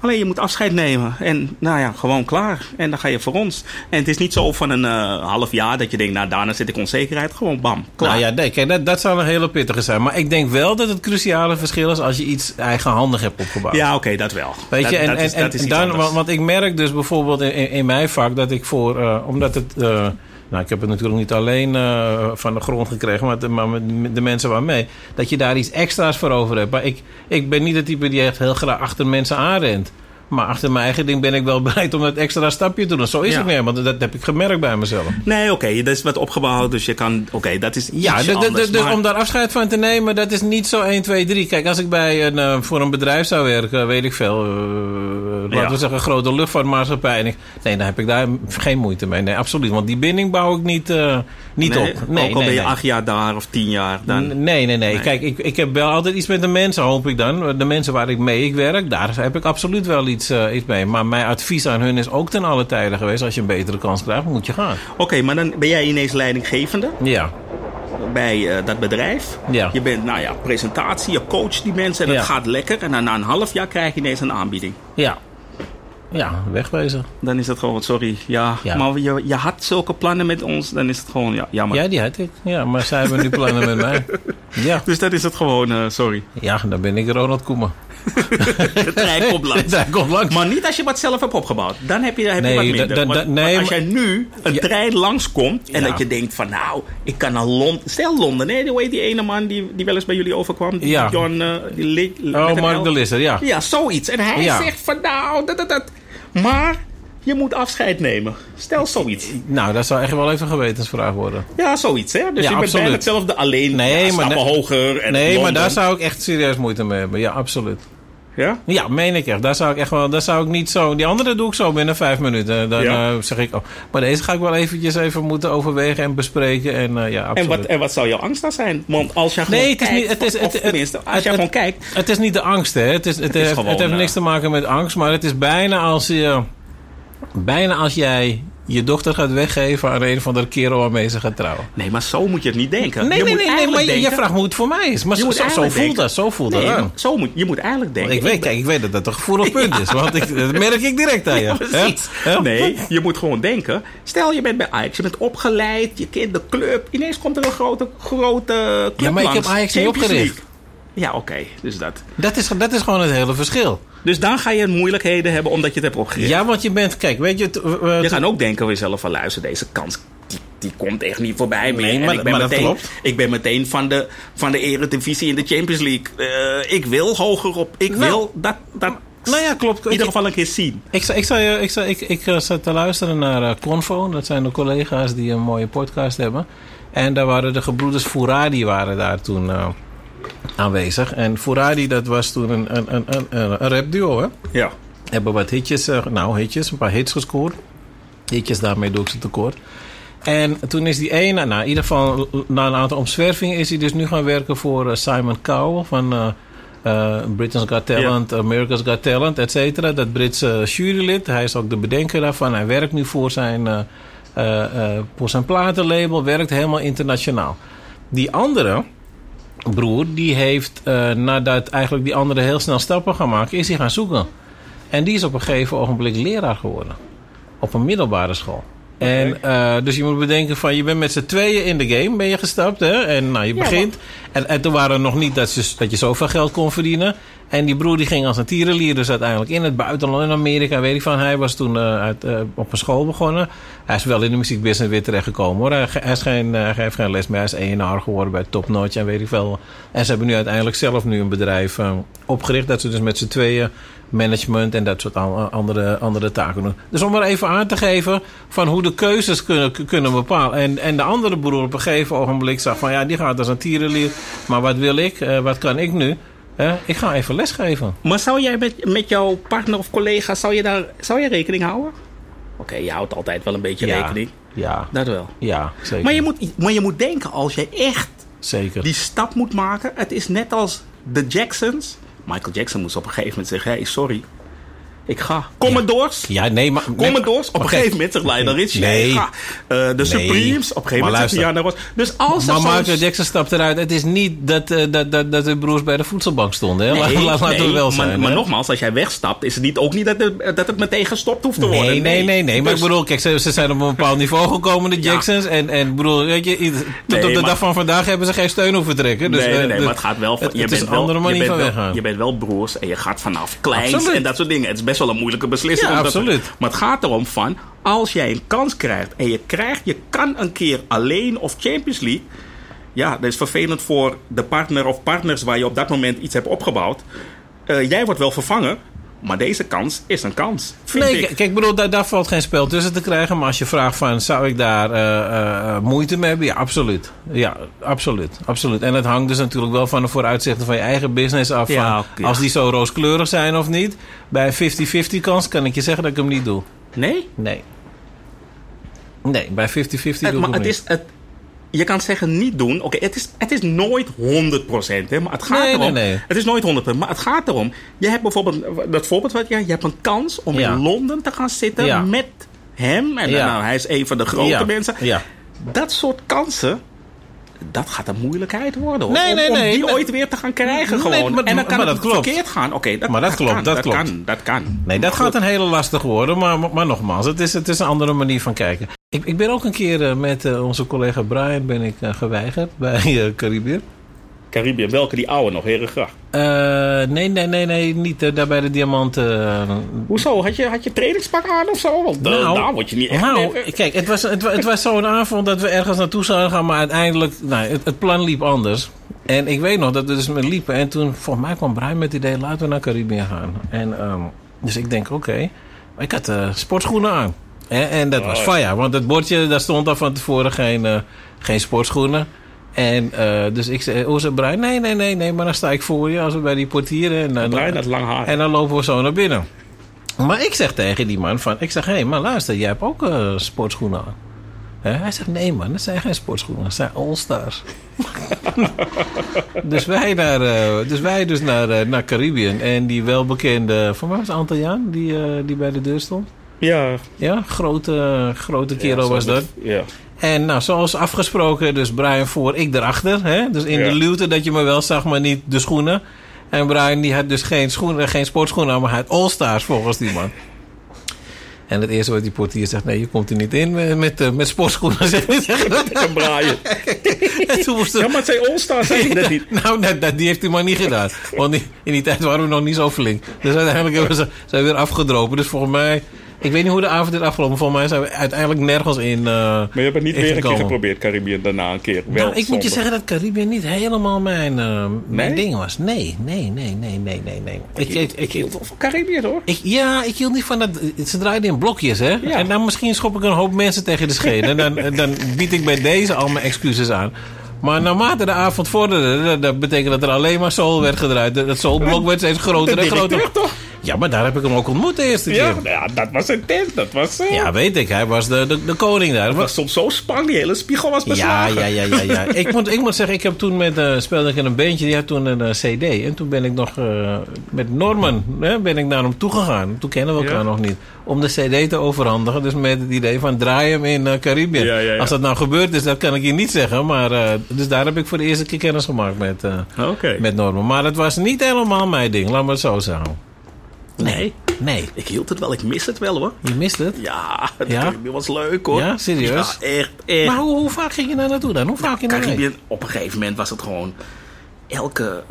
Alleen je moet afscheid nemen. En nou ja, gewoon klaar. En dan ga je voor ons. En het is niet zo van een eh, half jaar dat je denkt, nou daarna zit ik onzekerheid. Gewoon bam, klaar. nou ja, nee, kijk, dat, dat zou een hele pittige zijn. Maar ik denk wel dat het cruciale verschil is als je iets eigenhandig hebt opgebouwd. Ja, oké, dat wel. Weet dat, je, en, dat is, en, dat is dan, want, want ik merk dus bijvoorbeeld in, in, in mijn vak dat ik voor, eh, omdat het, eh, nou ik heb het natuurlijk niet alleen eh, van de grond gekregen, maar, de, maar met, de mensen waarmee, dat je daar iets extra's voor over hebt. Maar ik, ik ben niet de type die echt heel graag achter mensen aanrent. Maar achter mijn eigen ding ben ik wel bereid om dat extra stapje te doen. Zo is Ja. het meer, want dat heb ik gemerkt bij mezelf. Nee, oké, dat is wat opgebouwd. Dus je kan, oké, dat is Ja, anders, de- de- maar- om daar afscheid van te nemen, dat is niet zo 1, 2, 3. Kijk, als ik bij een, eh, voor een bedrijf zou werken, weet ik veel, eh, laten Ja. we zeggen, een grote luchtvaartmaatschappij. Nee, dan heb ik daar geen moeite mee. Nee, absoluut. Want die binding bouw ik niet, eh, niet nee, op. Nee, ook al nee, ben je acht jaar daar of tien jaar, dan... Nee, nee, nee. Kijk, ik, ik heb wel altijd iets met de mensen, hoop ik dan. De mensen waar ik mee ik werk, daar heb ik absoluut wel iets, eh, iets mee. Maar mijn advies aan hun is ook ten alle tijde geweest... als je een betere kans krijgt, moet je gaan. Oké, maar dan ben jij ineens leidinggevende Ja, bij eh, dat bedrijf. Ja. Je bent, nou ja, presentatie, je coacht die mensen en Ja. het gaat lekker. En dan na een half jaar krijg je ineens een aanbieding. ja. Ja, wegwezen. Dan is het gewoon, sorry, ja, Ja. maar je, je had zulke plannen met ons. Dan is het gewoon, ja, jammer. Ja, die had ik. Ja, maar zij hebben nu plannen met mij. Ja. Dus dat is het gewoon, eh, sorry. ja, dan ben ik Ronald Koeman. De trein komt langs. Daar komt langs. Maar niet als je wat zelf hebt opgebouwd. Dan heb je, heb Nee, je wat minder. da- Want- da- nee, want als jij nu een Ja. trein langskomt en Ja. dat je denkt van nou, ik kan naar Londen. Stel Londen, nee, hoe heet die ene man die, die wel eens bij jullie overkwam? Die Ja. John, eh, die Oh, Mark de Lisser, ja. Ja, zoiets. En hij zegt van nou, dat, dat, dat. Maar je moet afscheid nemen. Stel zoiets. Nou, dat zou echt wel even een gewetensvraag worden. Ja, zoiets hè. Dus Ja, je bent bijna hetzelfde alleen. Nee, ja, maar hoger. En Nee, maar daar zou ik echt serieus moeite mee hebben. Ja, absoluut. Ja? Ja, meen ik echt. Daar zou ik echt wel. Daar zou ik niet zo. Die andere doe ik zo binnen vijf minuten. Dan Ja. eh, zeg ik. Oh, maar deze ga ik wel eventjes even moeten overwegen en bespreken. En eh, ja, En absoluut. wat, en wat zou jouw angst dan zijn? Want als je Nee, het is niet- het is- of het- tenminste, als het- jij gewoon kijkt, Het is niet de angst, hè? Het, is, het, is heeft, gewoon, het heeft eh, niks te maken met angst, maar het is bijna als je. Bijna als jij je dochter gaat weggeven aan een of andere kerel waarmee ze gaat trouwen. Nee, maar zo moet je het niet denken. Nee, je nee, moet nee, nee, maar je, vraagt hoe het voor mij is. Maar zo, zo, voelt dat, zo voelt Nee, dat zo moet, je moet eigenlijk denken. Want ik weet, kijk, ik weet dat dat een gevoelig punt is. Want ik, dat merk ik direct aan je. Ja, precies. Nee, je moet gewoon denken. Stel, je bent bij Ajax, je bent opgeleid, je kent de club. Ineens komt er een grote, grote club Ja, maar ik heb. Ajax niet opgericht. Ja, oké, dus dat. Dat, is, dat is gewoon het hele verschil. Dus dan ga je moeilijkheden hebben omdat je het hebt opgericht. Ja, want je bent, kijk, weet je... eh, Je gaat ook denken van jezelf van luister, deze kans die, komt echt niet voorbij meer. Nee, En maar- ik ben maar dat meteen, klopt. Ik ben meteen van de, van de eredivisie in de Champions League. Eh, ik wil hoger op. Ik Nou. wil dat, dat Nou ja, klopt. in ieder geval een keer zien. Ik, ik, ik, zei, ik, ik eh, zat te luisteren naar eh, Convo. Dat zijn de collega's die een mooie podcast hebben. En daar waren de gebroeders Fouradi waren daar toen aanwezig. En Fouradi, dat was toen een, een, een, een, een rapduo, hè? Ja. Hebben wat hitjes, eh, nou hitjes, een paar hits gescoord. Hitjes, daarmee doe ik ze tekort. En toen is die ene, nou in ieder geval na een aantal omzwervingen... is hij dus nu gaan werken voor eh, Simon Cowell van... eh, Britain's Got Talent, America's Got Talent, et cetera. Dat Britse jurylid. Hij is ook de bedenker daarvan. Hij werkt nu voor zijn, eh, eh, voor zijn platenlabel. Werkt helemaal internationaal. Die andere broer, die heeft eh, nadat eigenlijk die andere heel snel stappen gaan maken... is hij gaan zoeken. En die is op een gegeven ogenblik leraar geworden. Op een middelbare school. En eh, dus je moet bedenken van je bent met z'n tweeën in de game ben je gestapt. Hè? En nou, je begint. En, en toen waren er nog niet dat je, dat je zoveel geld kon verdienen. En die broer die ging als een tierenlier dus uiteindelijk in het buitenland in Amerika. Weet ik van. Hij was toen eh, uit, eh, op een school begonnen. Hij is wel in de muziekbusiness weer terechtgekomen hoor. Hij, hij, is geen, hij heeft geen les meer. Hij is ENR geworden bij Top Notch en weet ik veel. En ze hebben nu uiteindelijk zelf nu een bedrijf eh, opgericht. Dat ze dus met z'n tweeën management en dat soort an- andere, andere taken doen. Dus om maar even aan te geven van hoe de keuzes kunnen, kunnen bepalen. En, en de andere broer op een gegeven ogenblik zag van ja, die gaat als een tierenlier. Maar wat wil ik? Eh, wat kan ik nu? Ik ga even lesgeven. Maar zou jij met, met jouw partner of collega, zou je daar zou je rekening houden? Oké, je houdt altijd wel een beetje Ja. rekening. Ja, Dat wel. ja zeker. Maar je, moet, maar je moet denken, als je echt zeker. die stap moet maken. Het is net als de Jacksons. Michael Jackson moest op een gegeven moment zeggen: hey, sorry, ik ga. Commodores. Ja, nee, maar... Commodores, op een gegeven moment zegt Lionel Richie, Nee. ik ga. Eh, de Supremes, op een gegeven moment zegt Ross. Dus als Maar Michael Jackson stapt eruit. Het is niet dat, eh, dat, dat, dat de broers bij de voedselbank stonden. Hè? Nee, laat- Laten we wel zijn. Maar, nogmaals, als jij wegstapt, is het niet, ook niet dat het, dat het meteen gestopt hoeft te worden. Nee, nee, nee, nee. Maar Dus- ik bedoel, kijk, ze, ze zijn op een bepaald niveau gekomen, de Ja. Jacksons. En, en bedoel, weet je, tot Nee, op de maar- dag van vandaag hebben ze geen steun hoeven trekken. Dus, nee, nee, eh, nee, maar het gaat wel van, het- je bent wel, je bent wel, broers en je gaat vanaf kleins en dat soort dingen. Het is best wel een moeilijke beslissing. Ja, absoluut. maar het gaat erom van, als jij een kans krijgt en je krijgt, je kan een keer alleen of Champions League. Ja, dat is vervelend voor de partner of partners waar je op dat moment iets hebt opgebouwd. Eh, jij wordt wel vervangen, maar deze kans is een kans. Nee, ik. kijk, ik bedoel, daar, daar valt geen spel tussen te krijgen. Maar als je vraagt van, zou ik daar eh, eh, moeite mee hebben? Ja, absoluut. Ja, absoluut. absoluut. En het hangt dus natuurlijk wel van de vooruitzichten van je eigen business af. Ja, van, ja. Als die zo rooskleurig zijn of niet. Bij een 50-50 kans kan ik je zeggen dat ik hem niet doe. Nee? Nee. Nee, bij 50-50 doe ik maar het niet. is, het, je kan zeggen niet doen. Oké, het, is, het is nooit 100%. Hè, maar het gaat Nee, erom. nee, nee. Het is nooit 100%. Maar het gaat erom. Je hebt bijvoorbeeld. Dat voorbeeld wat je. Je hebt een kans om Ja. in Londen te gaan zitten Ja. met hem. En Ja. nou, hij is een van de grote mensen. Ja. Dat soort kansen. Dat gaat een moeilijkheid worden. Hoor. Nee, nee, om nee. die Nee. ooit weer te gaan krijgen. Gewoon. maar- en dan kan maar het dat klopt. verkeerd gaan. Oké, dat, Maar dat klopt, kan, dat dat klopt. kan. Dat kan. Nee, dat gaat een hele lastig worden. Maar, maar, maar nogmaals, het is, het is een andere manier van kijken. Ik, ik ben ook een keer eh, met eh, onze collega Brian ben ik, eh, geweigerd bij uh, Caribië. Caribië, welke die oude nog? Herengracht. Eh, nee, nee, nee, nee, niet eh, daar bij de diamanten. eh, Hoezo? Had je, had je trainingspak aan of zo? Want uh, Nou, daar word je niet echt... nou, kijk, het was, het, het was zo'n avond dat we ergens naartoe zouden gaan, maar uiteindelijk, nou, het, het plan liep anders. En ik weet nog dat we dus met liepen. En toen, volgens mij kwam Brian met het idee, laten we naar Caribië gaan. En, ehm, dus ik denk, oké. Ik had sportschoenen aan. Hè, en dat was Oh. fire, want het bordje, daar stond al van tevoren geen, geen sportschoenen. En eh, dus ik zei, zei Brian? Nee, nee, nee, nee, maar dan sta ik voor je als we bij die portieren. En, dan- lang haar. en dan lopen we zo naar binnen. Maar ik zeg tegen die man van... Ik zeg, hé, hey, maar luister, jij hebt ook eh, sportschoenen aan. Hè? Hij zegt, nee man, dat zijn geen sportschoenen. Dat zijn All-Stars. dus wij, naar, eh, dus, wij dus naar, naar Caribbean. En die welbekende... Voor mij was Antilliaan die, die bij de deur stond. Ja. Ja, grote, grote kerel Ja, was dat. Ja. En nou, zoals afgesproken, dus Brian voor, ik erachter. Hè? Dus in Ja. de luwte dat je me wel zag, maar niet de schoenen. En Brian die had dus geen, schoenen, geen sportschoenen aan, maar hij had All-Stars volgens die man. En het eerste wat die portier zegt, nee, je komt er niet in met, met, eh, met sportschoenen. Zegt hij. En Brian. en toen moest Ja, maar het zijn All-Stars, zei dat niet? Nou, dat, dat- die heeft hij maar niet gedaan. Want die- in die tijd waren we nog niet zo flink. Dus uiteindelijk hebben ze, zijn we weer afgedropen. Dus volgens mij... Ik weet niet hoe de avond is afgelopen. Volgens mij zijn we uiteindelijk nergens in eh Maar je hebt het niet weer een keer geprobeerd, Caribbean, daarna een keer. Wel Nou, ik moet je zeggen dat Caribië niet helemaal mijn, eh, mijn Nee? ding was. Nee, nee, nee, nee, nee, nee, nee. Ik, Ik, ik, hield van Caribbean, hoor. ik- ja, ik hield niet van dat... Ze draaiden in blokjes, hè? Ja. En dan misschien schop ik een hoop mensen tegen de schenen. En dan, dan bied ik bij deze al mijn excuses aan. Maar naarmate de avond vorderde, dat, betekent dat er alleen maar soul werd gedraaid. Dat soulblok werd steeds groter en groter. toch? Ja, maar daar heb ik hem ook ontmoet de eerste Ja, keer. nou ja, dat was een tent. Dat was... eh, Ja, weet ik. Hij was de, de, de koning daar. dat was soms zo spang. Die hele spiegel was Ja, beslagen. ja, ja, ja. ja. ik, moet, ik moet zeggen, ik heb toen met, eh speelde ik in een bandje, die had toen een eh, CD. En toen ben ik nog met Norman, hè, ben ik naar hem toegegaan. Toen kennen we elkaar Ja. nog niet. Om de CD te overhandigen. Dus met het idee van draai hem in Caribië. Ja, ja, ja. Als dat nou gebeurd is, dat kan ik je niet zeggen. Maar, dus daar heb ik voor de eerste keer kennis gemaakt met, met Norman. Maar het was niet helemaal mijn ding, laat me het zo zeggen. Nee. Nee, Ik hield het wel. Ik mis het wel, hoor. je mist het. Ja, de Ja? Was leuk, hoor. Ja, serieus? Ja, echt, echt. Maar hoe, hoe vaak ging je daar naartoe dan? Hoe vaak in de week? Caribbean, op een gegeven moment was het gewoon... Elke...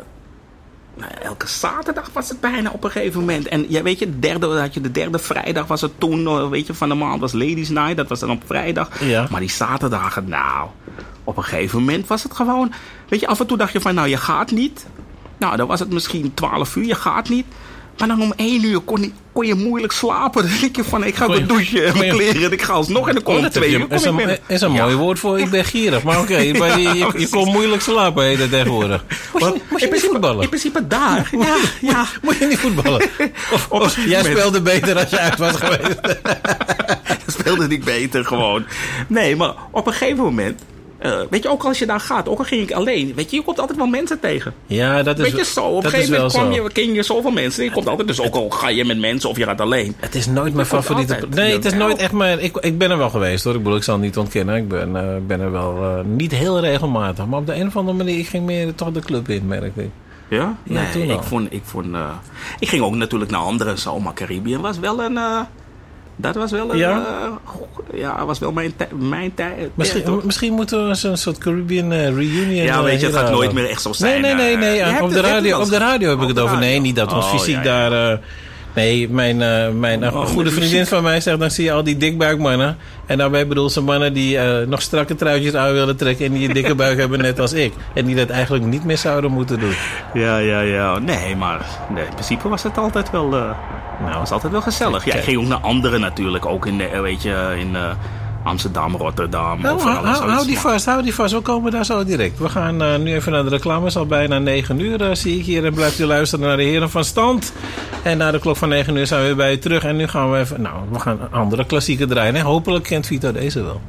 Nou elke zaterdag was het bijna op een gegeven moment. En ja, weet je, de derde, had je de derde vrijdag was het toen, eh, weet je, van de maand was Ladies Night. Dat was dan op vrijdag. Ja. Maar die zaterdagen, nou, op een gegeven moment was het gewoon... Weet je, af en toe dacht je van, nou, je gaat niet. Nou, dan was het misschien 12 uur, je gaat niet. Maar dan om één uur kon, ik- kon je moeilijk slapen. Dan denk je van, ik ga Kon je- douchen en kon mijn kleren en ik ga alsnog. En dan kom Oh, ik twee je- uur. kom is ik een, binnen. is een Ja. mooi woord voor ik ben gierig. Maar oké, je, je, je, je, je kon moeilijk slapen dat tegenwoordig. Moest je, moest je in niet principe- voetballen? In principe daar. Ja, ja. Moet je niet voetballen? Of, jij speelde beter als je uit was geweest. speelde ik beter gewoon. Nee, maar op een gegeven moment... eh, weet je, ook als je daar gaat, ook al ging ik alleen. Weet je, je komt altijd wel mensen tegen. Ja, dat is, Weet je, zo. Op een gegeven moment kwam je, ken je zoveel mensen. Je komt altijd, dus ook al ga je met mensen of je gaat alleen. Het is nooit mijn favoriete... Nee, het is nooit echt mijn... Ik, ik ben er wel geweest hoor. Ik bedoel, ik zal het niet ontkennen. Ik ben, eh, ben er wel eh, niet heel regelmatig. Maar op de een of andere manier, ik ging meer toch de club in, merkte ik. Ja? Ja, nee, toen ik vond... Ik, vond ik ging ook natuurlijk naar andere zo, maar Caribbean was wel een... dat was wel een... Ja? eh, ja, was wel mijn, mijn tijd. Misschien, misschien moeten we een soort Caribbean eh, reunion... Ja, eh, weet je, het hier gaat nooit meer echt zo zijn. Nee, nee, nee. nee. op, de radio, op de radio heb ik het over. Nee, niet dat we ons Oh, fysiek daar... eh, nee, mijn, eh, mijn een Oh, goede met vriendin van mij zegt... dan zie je al die dikbuikmannen. En daarbij bedoel ze mannen die eh, nog strakke truitjes aan willen trekken... en die een dikke buik hebben net als ik. En die dat eigenlijk niet meer zouden moeten doen. Ja, ja, ja. Nee, maar nee, in principe was het altijd wel... eh nou, was altijd wel gezellig. Ja, ik ging ook naar anderen natuurlijk. Ook in, eh, weet je, in eh, Amsterdam, Rotterdam. Nou, hou, hou, die vast, hou die vast. We komen daar zo direct. We gaan eh, nu even naar de reclame. Het is al bijna 9 uur, eh, zie ik hier. En blijft u luisteren naar de heren van stand. En na de klok van 9 uur zijn we weer bij u terug. En nu gaan we even... Nou, we gaan een andere klassieke draaien. Hè? Hopelijk kent Vito deze wel.